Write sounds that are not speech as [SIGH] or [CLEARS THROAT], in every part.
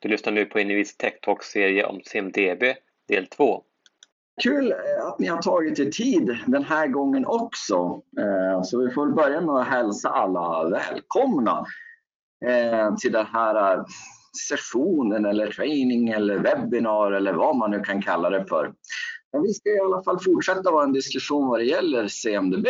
Du lyssnar nu på Innovis Tech Talk-serie om CMDB, del 2. Kul att ni har tagit er tid den här gången också. Eh, så vi får börja med att hälsa alla välkomna eh, till den här sessionen eller training eller webbinar eller vad man nu kan kalla det för. Men vi ska i alla fall fortsätta vara en diskussion vad det gäller CMDB.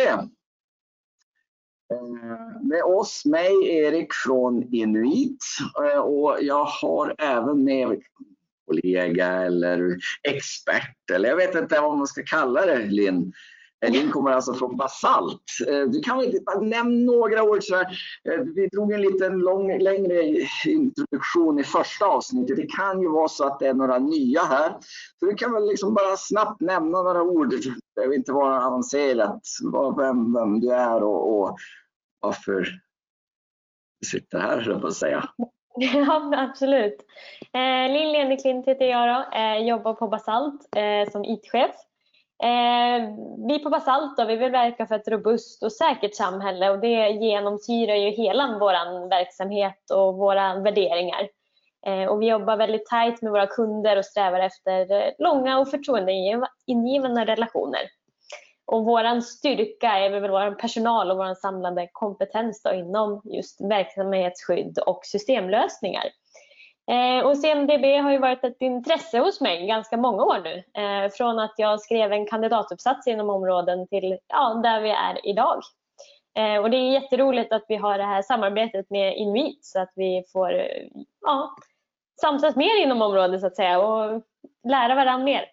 Med oss, mig, Erik från Inuit eh, och jag har även med kollega eller expert eller jag vet inte vad man ska kalla det Linn. Eh, Linn kommer alltså från Basalt. Eh, du kan väl nämna några ord så här. Vi drog en liten lång, längre introduktion i första avsnittet. Det kan ju vara så att det är några nya här. Så du kan väl liksom bara snabbt nämna några ord. Det behöver inte vara avancerat. Vem, vem du är och, och varför du sitter här, höll jag på att säga. [LAUGHS] Ja, absolut. Eh, Lill Eneklint heter jag då. Eh, jobbar på Basalt eh, som IT-chef. Eh, vi på Basalt då, vi vill verka för ett robust och säkert samhälle och det genomsyrar ju hela vår verksamhet och våra värderingar. Eh, och vi jobbar väldigt tajt med våra kunder och strävar efter eh, långa och förtroendeingivande relationer. Och vår styrka är väl vår personal och vår samlade kompetens då inom just verksamhetsskydd och systemlösningar. Eh, och CMDB har ju varit ett intresse hos mig ganska många år nu. Eh, från att jag skrev en kandidatuppsats inom områden till ja, där vi är idag. Eh, och det är jätteroligt att vi har det här samarbetet med Inuit så att vi får ja, samsas mer inom området så att säga och lära varandra mer.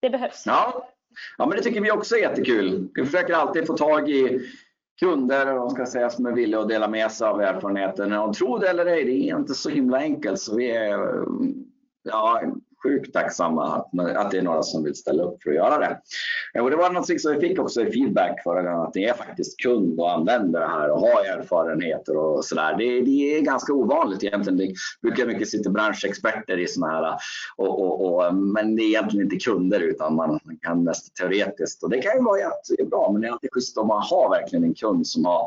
Det behövs. Ja, Ja, men det tycker vi också är jättekul. Vi försöker alltid få tag i kunder och ska säga, som är villiga att dela med sig av erfarenheten. Och tro det eller ej, det är inte så himla enkelt. Så vi är ja, sjukt tacksamma att, att det är några som vill ställa upp för att göra det. Eh, och det var något som vi fick också i feedback förra gången att ni är faktiskt kund och använder det här och har erfarenheter och sådär. Det, det, är ganska ovanligt egentligen. Det brukar mycket sitta branschexperter i sådana här och, och, och, men det är egentligen inte kunder utan man kan mest teoretiskt och det kan ju vara jättebra men det är alltid schysst om man har verkligen en kund som har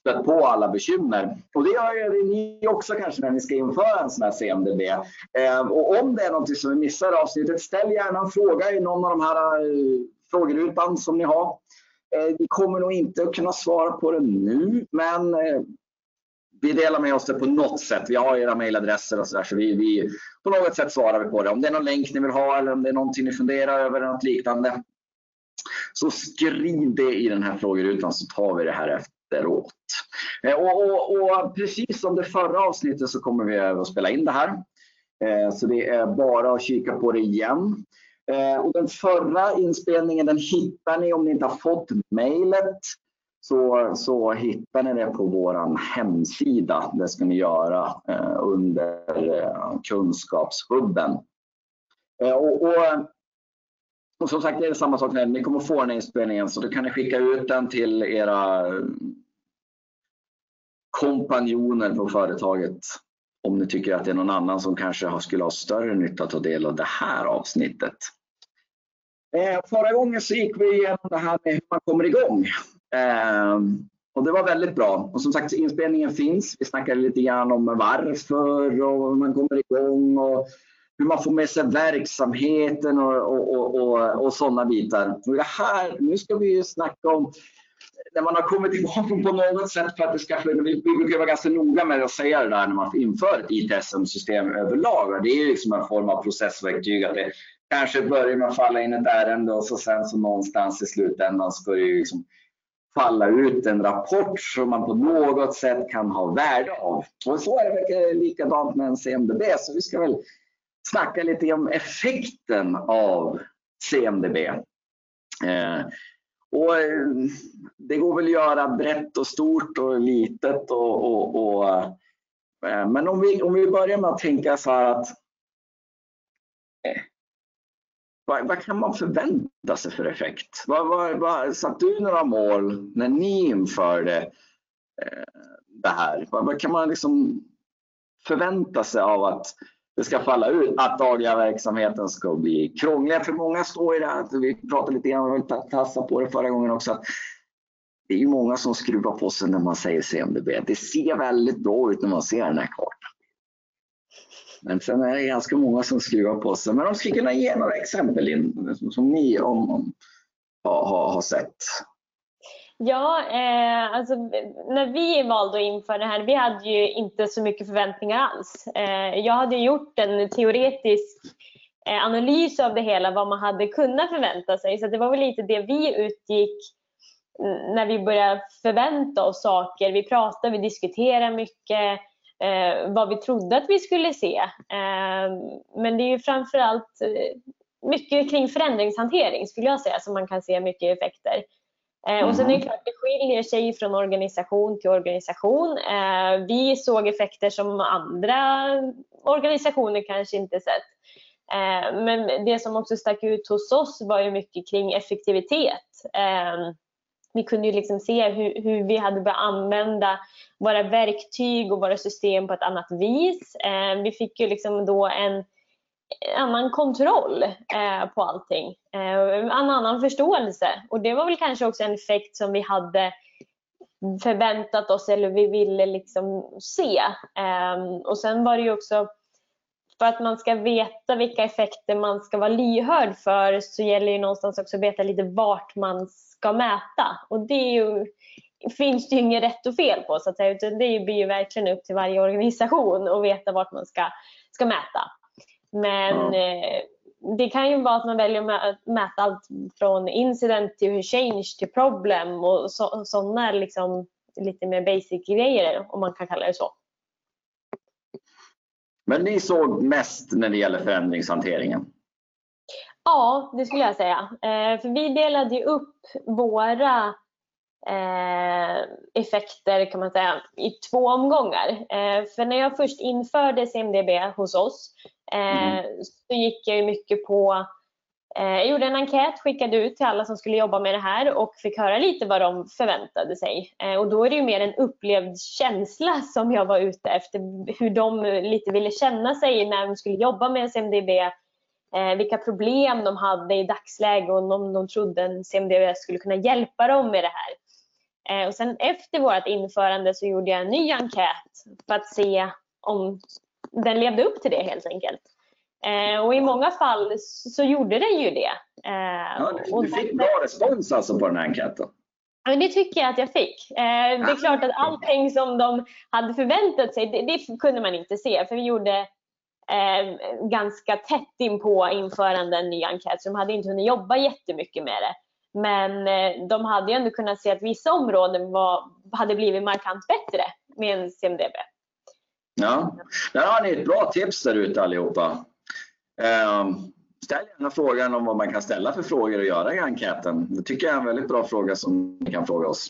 stött på alla bekymmer. Och det gör ju ni också kanske när ni ska införa en sån här CMDB. Eh, och om det är någonting som vi missar i avsnittet, ställ gärna en fråga i någon av de här eh, frågerutan som ni har. Eh, vi kommer nog inte att kunna svara på det nu, men eh, vi delar med oss det på något sätt. Vi har era mejladresser och så där, så vi, vi, på något sätt svarar vi på det. Om det är någon länk ni vill ha eller om det är någonting ni funderar över eller något liknande. Så skriv det i den här frågerutan så tar vi det här efter efteråt. Eh, och, och, och, precis som det förra avsnittet så kommer vi att spela in det här. Eh, så det är bara att kika på det igen. Eh, och den förra inspelningen den hittar ni om ni inte har fått mejlet. Så, så hittar ni det på vår hemsida. Det ska ni göra under kunskapshubben. Och, och och som sagt, det är samma sak när ni kommer få den här inspelningen så då kan ni skicka ut den till era kompanjoner på företaget om ni tycker att det är någon annan som kanske skulle ha större nytta att ta del av det här avsnittet. Eh, förra gången så gick vi igenom det här med hur man kommer igång. Eh, och det var väldigt bra. Och som sagt, inspelningen finns. Vi snackade lite grann om varför och hur man kommer igång och hur man får med sig verksamheten och, och, och, och, och sådana bitar. Och det här, nu ska vi ju snacka om när man har kommit igång på något sätt för att det ska vi, brukar vara ganska noga med att säga det där när man inför ett ITSM-system överlag. Det är liksom en form av processverktyg. Att det kanske börjar med att falla in ett ärende och så sen så någonstans i slutändan ska det liksom falla ut en rapport som man på något sätt kan ha värde av. Och så är det likadant med en CMDB. Så vi ska väl snacka lite om effekten av CMDB. Eh, och eh, det går väl att göra brett och stort och litet. Och, och, och eh, men om vi, om vi börjar med att tänka så här att eh, vad, vad, kan man förvänta sig för effekt? Vad, vad, vad, satt du några mål när ni införde eh, det här? Vad, vad, kan man liksom förvänta sig av att det ska falla ut, att dagliga verksamheten ska bli krångligare. För många står i det här, vi pratade lite grann, vi tassade på det förra gången också, att det är ju många som skruvar på sig när man säger CMDB. Det ser väldigt bra ut när man ser den här kartan. Men sen är det ganska många som skruvar på sig. Men de skulle kunna ge några exempel in, som, ni om, om, har, har sett. Ja, eh, alltså, när vi valde att införa det här, vi hade ju inte så mycket förväntningar alls. Eh, jag hade gjort en teoretisk eh, analys av det hela, vad man hade kunnat förvänta sig. Så det var väl lite det vi utgick när vi började förvänta oss saker. Vi pratade, vi diskuterade mycket eh, vad vi trodde att vi skulle se. Eh, men det är ju framförallt eh, mycket kring förändringshantering skulle jag säga som man kan se mycket effekter. Eh, och sen är det mm. klart, det skiljer sig från organisation till organisation. Eh, vi såg effekter som andra organisationer kanske inte sett. Eh, men det som också stack ut hos oss var ju mycket kring effektivitet. Vi kunde ju liksom se hur, hur vi hade börjat använda våra verktyg och våra system på ett annat vis. Vi fick ju liksom då en annan kontroll eh, på allting. Eh, en annan förståelse. Och det var väl kanske också en effekt som vi hade förväntat oss eller vi ville liksom se. Eh, och sen var det ju också för att man ska veta vilka effekter man ska vara lyhörd för så gäller det någonstans också att veta lite vart man ska mäta. Och det är ju, finns det ju inget rätt och fel på så att säga. Utan det blir ju verkligen upp till varje organisation att veta vart man ska, ska mäta. Men mm. det kan ju vara att man väljer att mäta allt från incident till change till problem och sådana liksom lite mer basic grejer om man kan kalla det så. Men ni såg mest när det gäller förändringshanteringen? Ja, det skulle jag säga. Eh, för vi delade ju upp våra eh, effekter kan man säga i två omgångar. För när jag först införde CMDB hos oss Mm. Eh, så gick jag mycket på eh, jag gjorde en enkät, skickade ut till alla som skulle jobba med det här och fick höra lite vad de förväntade sig. Eh, och då är det ju mer en upplevd känsla som jag var ute efter. Hur de lite ville känna sig när de skulle jobba med CMDB. Vilka problem de hade i dagsläget och om de trodde att CMDB skulle kunna hjälpa dem med det här. Och sen efter vårt införande så gjorde jag en ny enkät för att se om den levde upp till det helt enkelt. Eh, och i många fall så gjorde den ju det. Eh, ja, du, du fick bra respons alltså på den här enkäten? Ja, det tycker jag att jag fick. Eh, det är klart att allting som de hade förväntat sig, det, det kunde man inte se. För vi gjorde eh, ganska tätt in på införande en ny enkät, så de hade inte hunnit jobba jättemycket med det. Men eh, de hade ju ändå kunnat se att vissa områden var, hade blivit markant bättre med en CMDB. Ja, där har ni ett bra tips där ute allihopa. Ehm, ställ gärna frågan om vad man kan ställa för frågor och göra i enkäten. Det tycker jag är en väldigt bra fråga som ni kan fråga oss.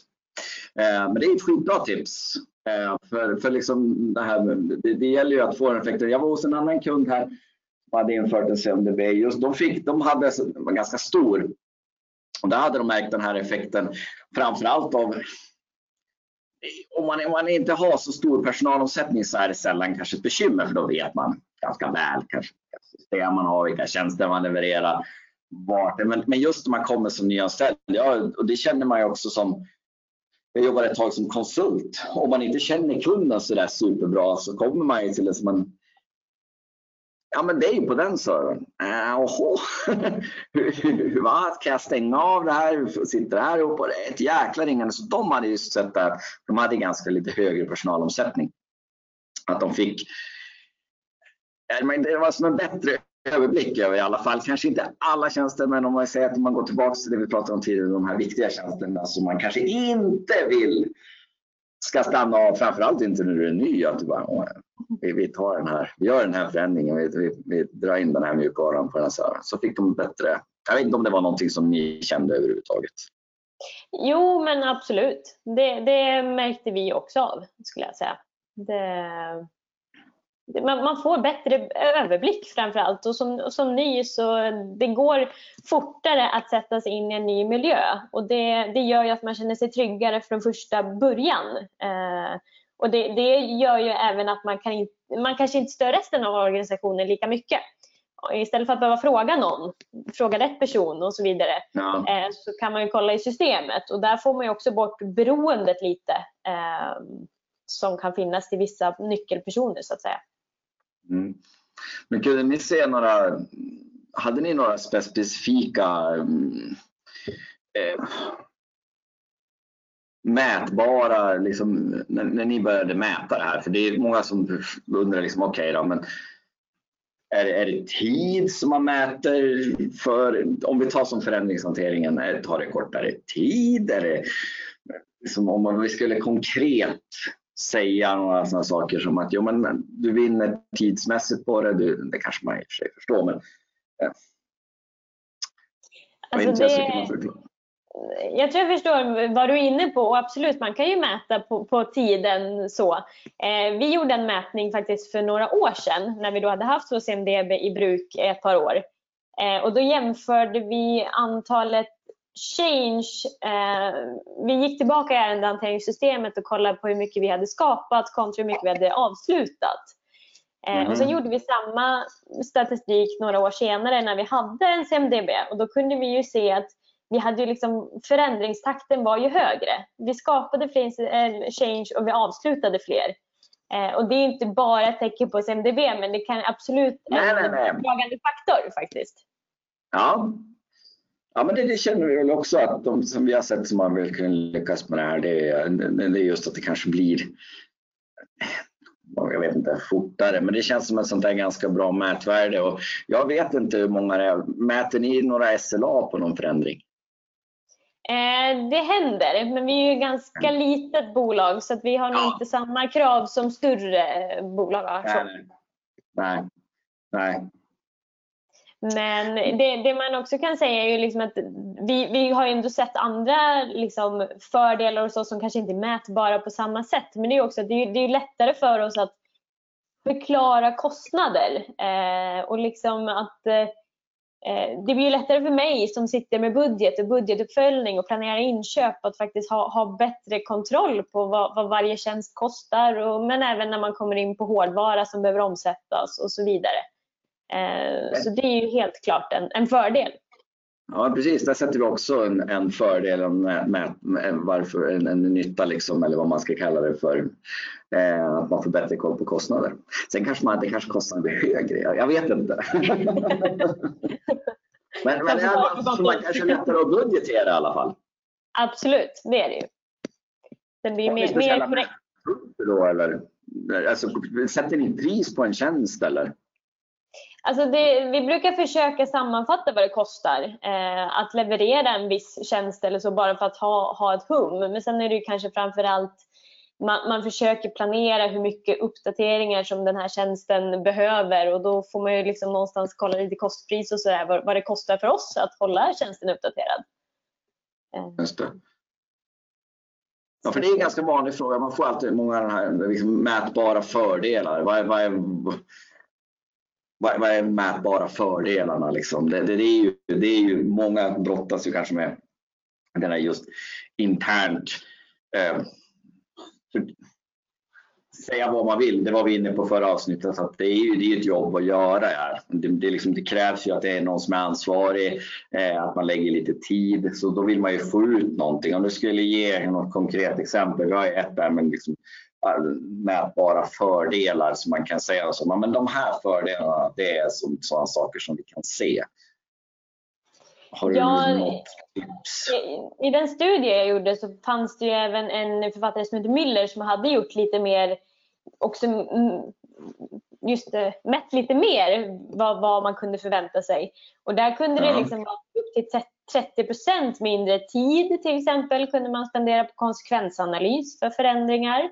Ehm, men det är ett skitbra tips. Ehm, för, för liksom det, här, det, det gäller ju att få en effekt. Jag var hos en annan kund här som hade infört en CMDB. Just, de, fick, de hade, var ganska stor och där hade de märkt den här effekten framförallt av om man, om man inte har så stor personalomsättning så är det sällan kanske ett bekymmer för då vet man ganska väl kanske vilka system man har, vilka tjänster man levererar. Vart, men, men just när man kommer som nyanställd, ja, och det känner man ju också som jag jobbade ett tag som konsult. Om man inte känner kunden så där superbra så kommer man ju till som en Ja, men det är ju på den servern. Eh, Jaha, [LAUGHS] vad? Kan jag stänga av det här? Hur sitter det här ihop? Ett jäkla ringande. Så de hade ju sett att de hade ganska lite högre personalomsättning. Att de fick... Det var som en bättre överblick över i alla fall, kanske inte alla tjänster, men om man säger att man går tillbaka till det vi pratade om tidigare, de här viktiga tjänsterna som man kanske inte vill ska stanna av, framförallt inte när du är ny. Att du bara, vi, vi, tar den här, vi gör den här förändringen, vi, vi, vi drar in den här mjukvaran på den här. Så fick de bättre. Jag vet inte om det var någonting som ni kände överhuvudtaget. Jo, men absolut. Det, det märkte vi också av, skulle jag säga. Det, man, man, får bättre överblick framför allt och som, som ny så det går fortare att sätta sig in i en ny miljö och det, det gör ju att man känner sig tryggare från första början. Eh, och det, det, gör ju även att man, kan inte, man kanske inte stör resten av organisationen lika mycket. Istället för att behöva fråga någon, fråga rätt person och så vidare, ja. eh, så kan man ju kolla i systemet och där får man ju också bort beroendet lite eh, som kan finnas till vissa nyckelpersoner så att säga. Mm. Men kunde ni se några, hade ni några specifika mm, eh, mätbara, liksom, när, när, ni började mäta det här? För det är många som undrar, liksom, okej okay då, men är, är det tid som man mäter för, om vi tar som förändringshanteringen, tar det kortare tid? Är det, liksom, om vi skulle konkret säga några sådana saker som att jo, men, du vinner tidsmässigt på det, du, det kanske man i och för sig förstår men eh, alltså det, jag tror jag förstår vad du är inne på och absolut man kan ju mäta på, på tiden så. Eh, vi gjorde en mätning faktiskt för några år sedan när vi då hade haft HCMDB i bruk ett par år. Eh, och då jämförde vi antalet change, eh, vi gick tillbaka i ärendehanteringssystemet och kollade på hur mycket vi hade skapat kontra hur mycket vi hade avslutat. Mm. Och sen mm. gjorde vi samma statistik några år senare när vi hade en CMDB och då kunde vi ju se att vi hade ju liksom, förändringstakten var ju högre. Vi skapade fler change och vi avslutade fler. Eh, och det är inte bara ett tecken på CMDB men det kan absolut vara en bidragande faktor faktiskt. Ja, Ja, men det, det, känner vi väl också att de som vi har sett som har verkligen lyckats med det här, det är, det är just att det kanske blir jag vet inte, fortare. Men det känns som ett sånt där ganska bra mätvärde. Och jag vet inte hur många det är. Mäter ni några SLA på någon förändring? Eh, det händer, men vi är ju ganska mm. litet bolag så att vi har nog inte samma krav som större bolag har. Nej, nej. nej. Men det, det, man också kan säga är ju liksom att vi, vi har ju ändå sett andra liksom fördelar och så som kanske inte är mätbara på samma sätt. Men det är också det är, det är lättare för oss att förklara kostnader eh, och liksom att eh, det blir lättare för mig som sitter med budget och budgetuppföljning och planerar inköp att faktiskt ha, ha bättre kontroll på vad, vad varje tjänst kostar och, men även när man kommer in på hårdvara som behöver omsättas och så vidare. Eh, så det är ju helt klart en, en fördel. Ja precis, där sätter vi också en, en fördel, en, med, med, varför, en, en nytta liksom, eller vad man ska kalla det för. Eh, att man får bättre koll på kostnader. Sen kanske man, det kanske kostnaden blir högre, jag, vet inte. [LAUGHS] men men alltså, man kanske lättare att budgetera i alla fall. Absolut, det är det ju. Det blir mer, mer korrekt. Då, eller? Alltså, sätter ni pris på en tjänst eller? Alltså det, vi brukar försöka sammanfatta vad det kostar eh, att leverera en viss tjänst eller så bara för att ha, ha ett hum. Men sen är det kanske framförallt man, man försöker planera hur mycket uppdateringar som den här tjänsten behöver och då får man ju liksom någonstans kolla lite kostpris och sådär vad, vad det kostar för oss att hålla tjänsten uppdaterad. Eh. Just det. Ja, för det är en ganska vanlig fråga. Man får alltid många här liksom mätbara fördelar. Vad är, vad är, vad, vad är mätbara fördelarna? Liksom? Det, det, det, är ju, det är ju, många brottas ju kanske med den här just internt eh, för, säga vad man vill, det var vi inne på förra avsnittet, så att det är ju det är ett jobb att göra. Här. Det, det, liksom, det krävs ju att det är någon som är ansvarig, eh, att man lägger lite tid, så då vill man ju få ut någonting. Om du skulle ge något konkret exempel, vi har ju ett där med liksom, mätbara fördelar som man kan säga. Så, men de här fördelarna, det är sådana saker som vi kan se. Har ja, något tips? I, I den studie jag gjorde så fanns det ju även en författare som heter Müller som hade gjort lite mer, också just mätt lite mer vad, vad man kunde förvänta sig. Och där kunde ja. det liksom vara upp till 30 procent mindre tid till exempel kunde man spendera på konsekvensanalys för förändringar.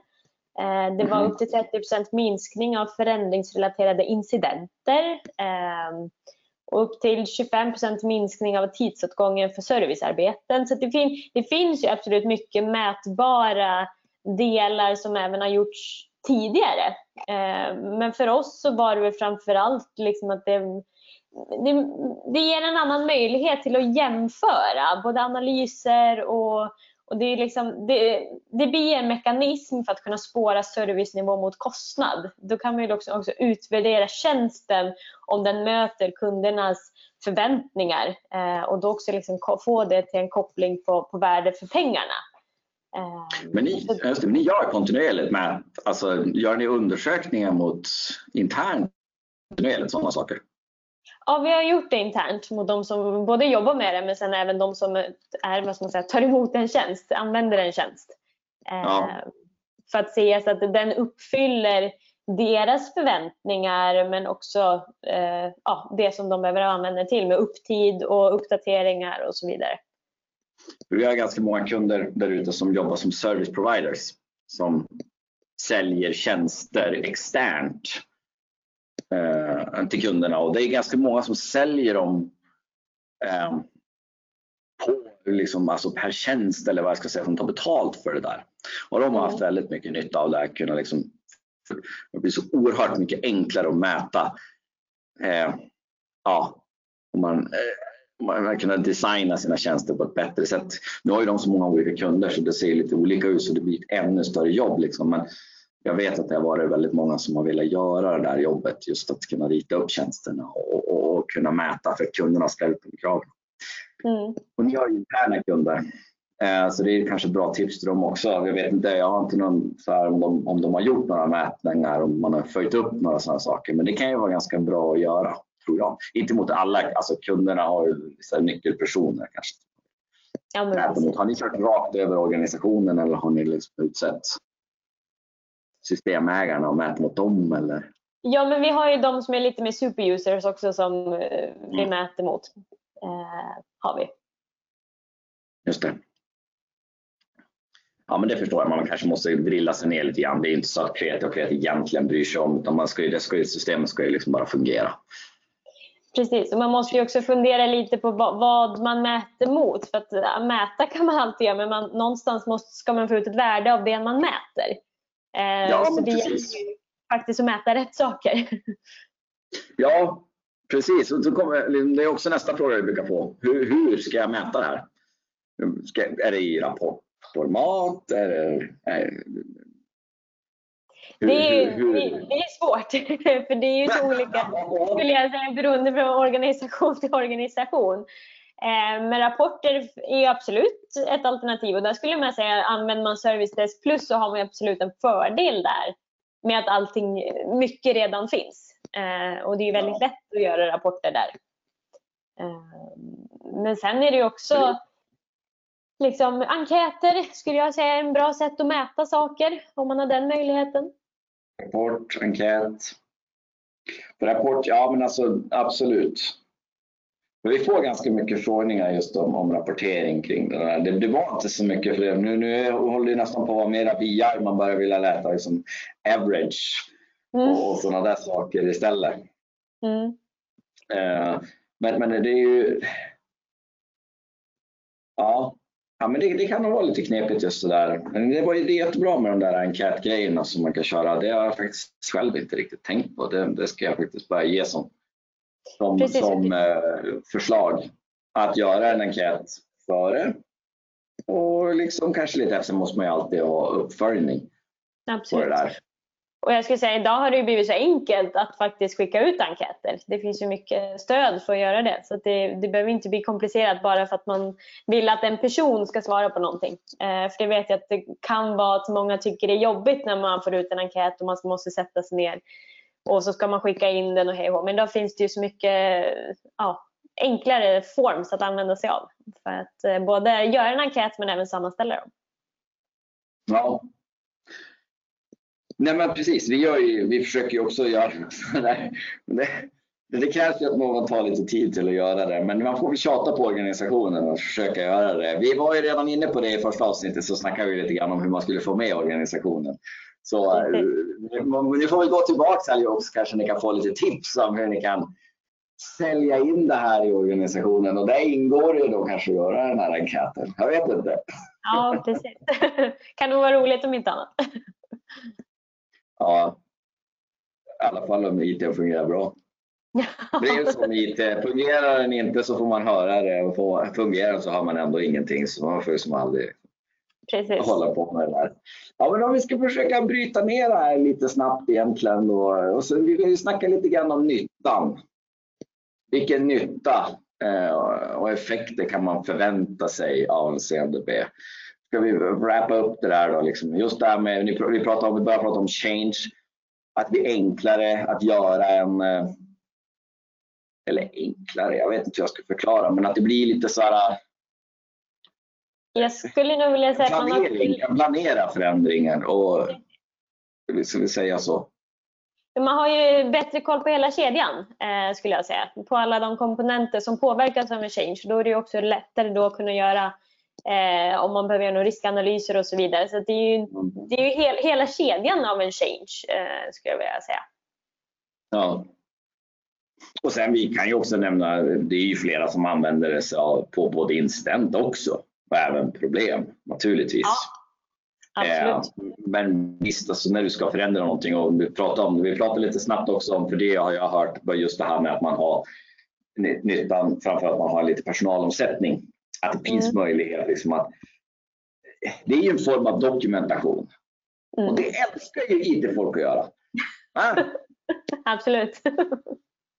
Eh, det var mhm. upp till 30% minskning av förändringsrelaterade incidenter ehm, och upp till 25% minskning av tidsåtgången för servicearbeten. Så det, fin det finns ju absolut mycket mätbara delar som även har gjorts tidigare. Ehm, men för oss så var det framförallt liksom att det, det, det ger en annan möjlighet till att jämföra både analyser och och det, är liksom, det, det blir en mekanism för att kunna spåra servicenivå mot kostnad. Då kan man ju också, också utvärdera tjänsten om den möter kundernas förväntningar eh, och då också liksom få det till en koppling på, på värde för pengarna. Eh, men ni, just det, ni gör kontinuerligt med, alltså gör ni undersökningar mot internt kontinuerligt sådana saker? Ja, vi har gjort det internt mot de som både jobbar med det men sen även de som är, vad man säga, tar emot en tjänst, använder en tjänst. Ja. Eh, för att se så att den uppfyller deras förväntningar men också eh, ja, det som de behöver använda till med upptid och uppdateringar och så vidare. Vi har ganska många kunder där ute som jobbar som service providers som säljer tjänster externt eh, till kunderna och det är ganska många som säljer dem eh, på liksom, alltså per tjänst eller vad jag ska säga, som tar betalt för det där. Och de har haft mm. väldigt mycket nytta av det här, kunna liksom, det blir så oerhört mycket enklare att mäta. Eh, ja, om man, eh, man kunna designa sina tjänster på ett bättre sätt. Nu har ju de så många olika kunder så det ser lite olika ut så det blir ett ännu större jobb. Liksom. Men jag vet att det har varit väldigt många som har velat göra det där jobbet, just att kunna rita upp tjänsterna och, och, och kunna mäta för kunderna ställer krav. Mm. Och ni har ju interna kunder. Eh, så det är kanske ett bra tips till dem också. Jag vet inte, jag har inte någon så här, om, de, om de har gjort några mätningar, om man har följt upp några sådana saker. Men det kan ju vara ganska bra att göra, tror jag. Inte mot alla, alltså kunderna har ju vissa nyckelpersoner kanske. Ja, men... Har ni kört rakt över organisationen eller har ni liksom utsett systemägarna och mätt mot dem? Eller? Ja, men vi har ju de som är lite mer superusers också som eh, vi mm. mäter mot. Eh, har vi. Just det. Ja, men det förstår jag. Man kanske måste drilla sig ner lite grann. Det är inte så att kreativ och kreativ egentligen bryr sig om, utan man ska ju, det ska ju, systemet ska ju liksom bara fungera. Precis, och man måste ju också fundera lite på vad man mäter mot. För att mäta kan man alltid göra, men man, någonstans måste, ska man få ut ett värde av det man mäter. Eh, ja, så det gäller faktiskt att mäta rätt saker. [LAUGHS] Ja, precis. Och så kommer, det är också nästa fråga vi brukar få. Hur, hur ska jag mäta det här? Ska, är det i rapport? format? Är det, är, hur, det, är, hur, det, det, är svårt, [LAUGHS] för det är ju så [LAUGHS] olika skulle jag säga, beroende på organisation till organisation. Eh, men rapporter är absolut ett alternativ och där skulle man säga använder man Service Desk Plus så har man absolut en fördel där med att allting, mycket redan finns. Eh, och det är väldigt lätt att göra rapporter där. Eh, men sen är det också liksom, enkäter skulle jag säga är en bra sätt att mäta saker om man har den möjligheten. Rapport, enkät. Rapport, ja men alltså absolut. Vi får ganska mycket frågningar just om, om rapportering kring det där. Det, det var inte så mycket för det. Nu, nu håller det nästan på att vara mera BI. Man börjar vilja läsa liksom average mm. och, och sådana där saker istället. Mm. Uh, men, men det är ju... Ja, Ja, men det, det kan nog vara lite knepigt just det där. Men det var det jättebra med de där enkätgrejerna som man kan köra. Det har jag faktiskt själv inte riktigt tänkt på. Det, det ska jag faktiskt börja ge som, som, som eh, förslag. Att göra en enkät före och liksom kanske lite efter måste man ju alltid ha uppföljning. Absolut. På det där. Och jag skulle säga idag har det blivit så enkelt att faktiskt skicka ut enkäter. Det finns ju mycket stöd för att göra det. Så det, det behöver inte bli komplicerat bara för att man vill att en person ska svara på någonting. Eh, för det vet jag att det kan vara att många tycker det är jobbigt när man får ut en enkät och man måste sätta sig ner och så ska man skicka in den och hej och Men då finns det ju så mycket ja, enklare forms att använda sig av. För att eh, både göra en enkät men även sammanställa dem. Ja, Nej men precis, vi, gör ju, vi försöker ju också göra [LAUGHS] sådär. Det, det krävs ju att någon tar lite tid till att göra det, men man får väl tjata på organisationen och försöka göra det. Vi var ju redan inne på det i första avsnittet så snackade vi lite grann om hur man skulle få med organisationen. Så eh, ni får väl gå tillbaka allihop så kanske ni kan få lite tips om hur ni kan sälja in det här i organisationen och där ingår det då kanske att göra den här enkäten. Jag vet inte. Ja, precis. [LAUGHS] kan nog vara roligt om inte annat [LAUGHS] ja, i alla fall om IT fungerar bra. [LAUGHS] Det är ju så med IT, fungerar den inte så får man höra det och fungerar den så har man ändå ingenting så man får ju som aldrig Precis. hålla på med det där. Ja, men om vi ska försöka bryta ner det här lite snabbt egentligen då. och så vi vill snacka lite grann om nyttan. Vilken nytta eh, och effekter kan man förvänta sig av en CMDB? ska vi wrappa upp det där då. Liksom. Just det här med, vi, pratar om, vi börjar prata om change. Att det är enklare att göra en, eh, eller enklare, jag vet inte hur jag ska förklara, men att det blir lite så här jag skulle nog vilja säga att man har... planering, planera förändringar och ska vi säga så. Man har ju bättre koll på hela kedjan eh, skulle jag säga. På alla de komponenter som påverkas av en change. Då är det också lättare då att kunna göra eh, om man behöver göra några riskanalyser och så vidare. Så det är ju, det är ju hel, hela kedjan av en change eh, skulle jag vilja säga. Ja. Och sen vi kan ju också nämna, det är ju flera som använder det på både incident också och även problem naturligtvis. Ja. Absolut. Men visst, alltså när du ska förändra någonting och vi pratar om vi pratar lite snabbt också om, för det har jag hört, just det här med att man har nyttan framför att man har lite personalomsättning. Att det finns mm. möjlighet liksom att det är ju en form av dokumentation. Mm. Och det älskar ju IT-folk att göra. [LAUGHS] Absolut.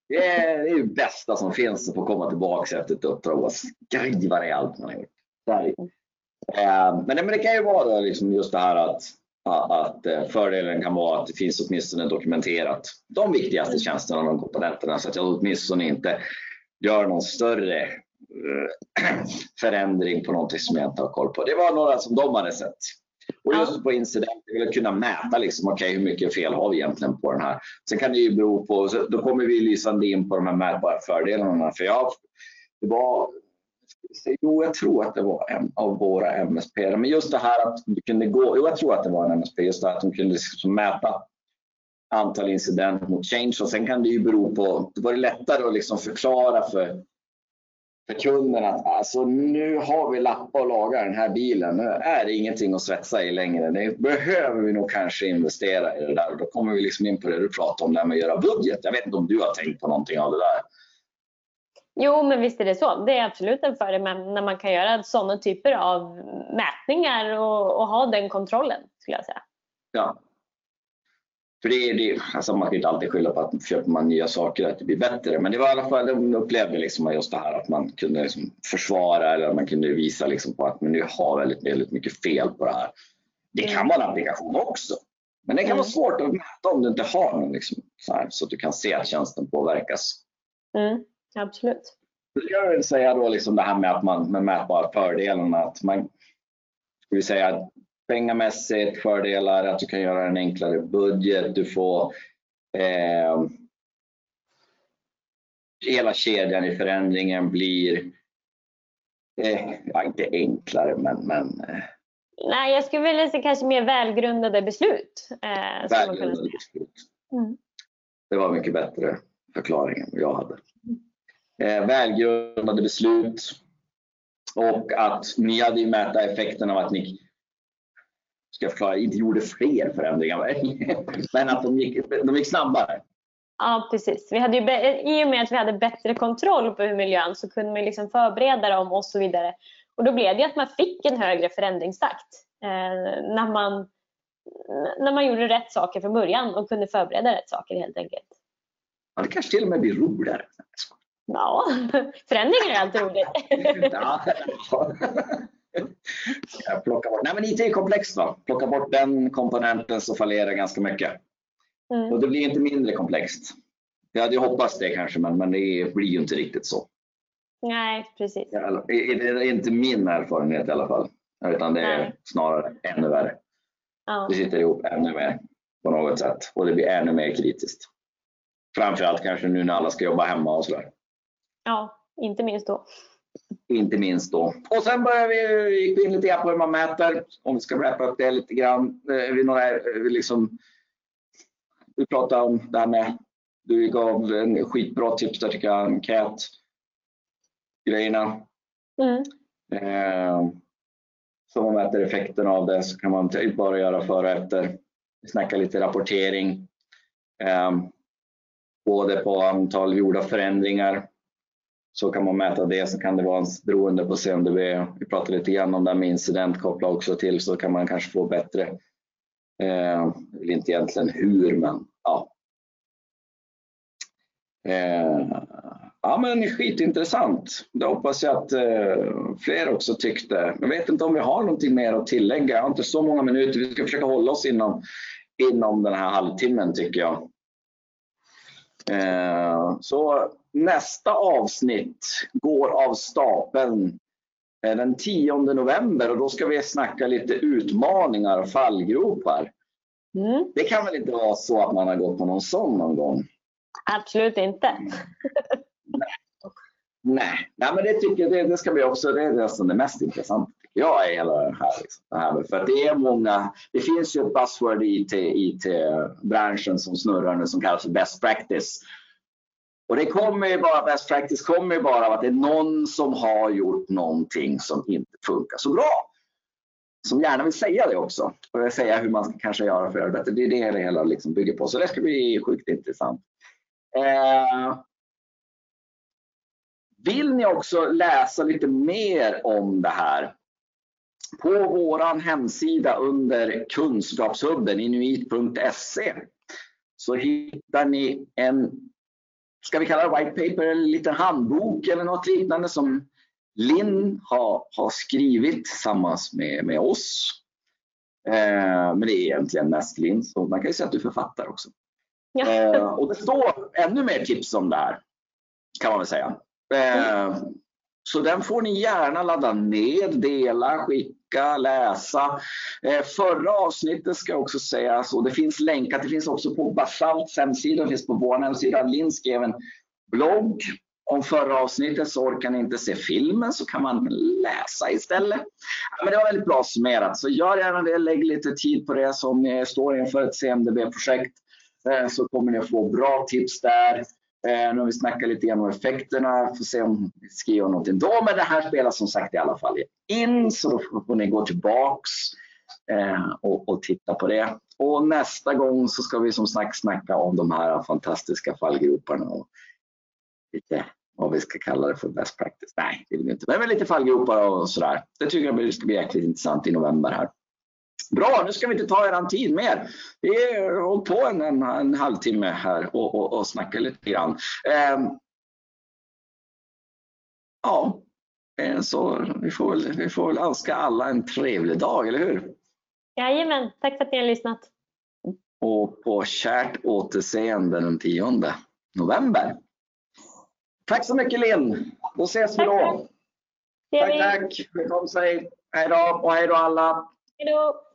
Det är, det är det bästa som finns att få komma tillbaka efter ett uppdrag och skriva ner allt man har gjort. Eh, men, det kan ju vara liksom just det här att, att eh, fördelen kan vara att det finns åtminstone dokumenterat de viktigaste tjänsterna och de komponenterna så att jag åtminstone inte gör någon större eh, [CLEARS THROAT] förändring på någonting som jag inte har koll på. Det var några som de hade sett. Och just på incidenter, att kunna mäta liksom, okay, hur mycket fel har vi egentligen på den här. Sen kan det ju bero på, då kommer vi lysande in på de här mätbara fördelarna. För jag, det var Jo, jag tror att det var en av våra MSP. Men just det här att du kunde gå, jo, jag tror att det var en MSP, just det här att de kunde liksom mäta antal incident mot change och sen kan det ju bero på, det var lättare att liksom förklara för, för kunden att alltså, nu har vi lappat och lagat den här bilen, nu är det ingenting att svetsa i längre. Nu behöver vi nog kanske investera i det där och då kommer vi liksom in på det du pratade om, det här med att göra budget. Jag vet inte om du har tänkt på någonting av det där? Jo, men visst är det så. Det är absolut en fördel när man kan göra sådana typer av mätningar och, och, ha den kontrollen, skulle jag säga. Ja. För det är det, alltså man kan inte alltid skylla på att köper man nya saker att det blir bättre. Men det var i alla fall, de upplevde liksom just det här att man kunde liksom försvara eller man kunde visa liksom på att men nu har väldigt, väldigt mycket fel på det här. Det kan vara en applikation också. Men det kan vara mm. svårt att mäta om du inte har någon liksom, så, här, så att du kan se att tjänsten påverkas. Mm. Absolut. Jag vill säga då liksom det här med att man med mätbara fördelarna att man ska vi säga pengamässigt fördelar, att du kan göra en enklare budget, du får eh, hela kedjan i förändringen blir eh, ja, inte enklare men, men eh, Nej, jag skulle vilja säga kanske mer välgrundade beslut. Eh, välgrundade beslut. Mm. Det var mycket bättre förklaring än jag hade eh, välgrundade beslut och att ni hade ju mäta effekten av att ni ska jag förklara, inte gjorde fler förändringar, [LAUGHS] men att de gick, de gick snabbare. Ja, precis. Vi hade ju, I och med att vi hade bättre kontroll på hur miljön så kunde man liksom förbereda dem och så vidare. Och då blev det att man fick en högre förändringstakt eh, när, man, när man gjorde rätt saker från början och kunde förbereda rätt saker helt enkelt. Ja, det kanske till och med blir roligare. Ja, [LAUGHS] förändringar är alltid roligt. ja. [LAUGHS] plocka bort. Nej, men IT är komplext. Va? Plocka bort den komponenten så fallerar ganska mycket. Mm. Och det blir inte mindre komplext. Jag hade hoppats det kanske, men, men det blir ju inte riktigt så. Nej, precis. Det är inte min erfarenhet i alla fall. Utan det är Nej. snarare ännu värre. Ja. Det sitter ihop ännu mer på något sätt och det blir ännu mer kritiskt. Framförallt kanske nu när alla ska jobba hemma och sådär. Ja, inte minst då. Inte minst då. Och sen börjar vi, gick vi in lite grann på hur man mäter. Om vi ska wrappa upp det lite grann. Eh, vi, några, eh, liksom, vi pratade om det här med, du gav en skitbra tips där tycker jag, enkät grejerna. Mm. Eh, så man mäter effekten av det så kan man bara göra före och efter. Vi snackar lite rapportering. Eh, både på antal gjorda förändringar så kan man mäta det. Så kan det vara beroende på CMDB. Vi pratade lite grann om det här med incident koppla också till så kan man kanske få bättre. Eh, vill inte egentligen hur men ja. Eh, ja men skitintressant. Det hoppas jag att eh, fler också tyckte. Jag vet inte om vi har någonting mer att tillägga. Jag har inte så många minuter. Vi ska försöka hålla oss inom, inom den här halvtimmen tycker jag. Eh, Så nästa avsnitt går av stapeln den 10 november och då ska vi snacka lite utmaningar och fallgropar. Mm. Det kan väl inte vara så att man har gått på någon sån någon gång? Absolut inte. [LAUGHS] Nej, Nej men det tycker jag, det, det ska vi också, det är nästan det mest intressanta tycker jag är hela det här. Liksom, det här. För det är många, det finns ju ett buzzword i IT-branschen som snurrar nu som kallas för best practice. Och det kommer ju bara, best practice kommer ju bara av att det är någon som har gjort någonting som inte funkar så bra. Som gärna vill säga det också. Och säga hur man ska kanske göra för att göra det bättre. Det är det det hela liksom bygger på. Så det ska bli sjukt intressant. Eh, vill ni också läsa lite mer om det här? På vår hemsida under kunskapshubben inuit.se så hittar ni en, ska vi kalla det white paper, en liten handbok eller något liknande som Linn har, har skrivit tillsammans med, med oss. Eh, men det är egentligen mest Linn, så man kan ju säga att du författar också. Ja. Eh, och det står ännu mer tips om det här, kan man väl säga. Eh, så den får ni gärna ladda ner, dela, skicka, läsa. Eh, förra avsnittet ska jag också säga så, det finns länkat, det finns också på Basalts hemsida, det finns på vår hemsida. Linn skrev en blogg om förra avsnittet, så orkar ni inte se filmen så kan man läsa istället. Men det var väldigt bra summerat, så gör gärna det, lägg lite tid på det som ni står inför ett CMDB-projekt. Eh, så kommer ni att få bra tips där. Eh, nu har vi snackat lite grann om effekterna, får se om vi skriver någonting då. Men det här spelas som sagt i alla fall in, så då får ni gå tillbaks eh, och, och, titta på det. Och nästa gång så ska vi som sagt snacka om de här fantastiska fallgroparna och lite vad vi ska kalla det för best practice. Nej, det vill vi inte. Men lite fallgropar och sådär. Det tycker jag ska bli jäkligt intressant i november här. Bra, nu ska vi inte ta er tid mer. Vi har hållit på en, en, en halvtimme här och, och, och snackat lite grann. Eh, ja, så vi får, väl, vi får väl önska alla en trevlig dag, eller hur? Jajamän, tack för att ni har lyssnat. Och på kärt återseende den 10 november. Tack så mycket Linn. Då ses vi då. Tack, tack. om sig. Hej då och hej då alla. Hej då.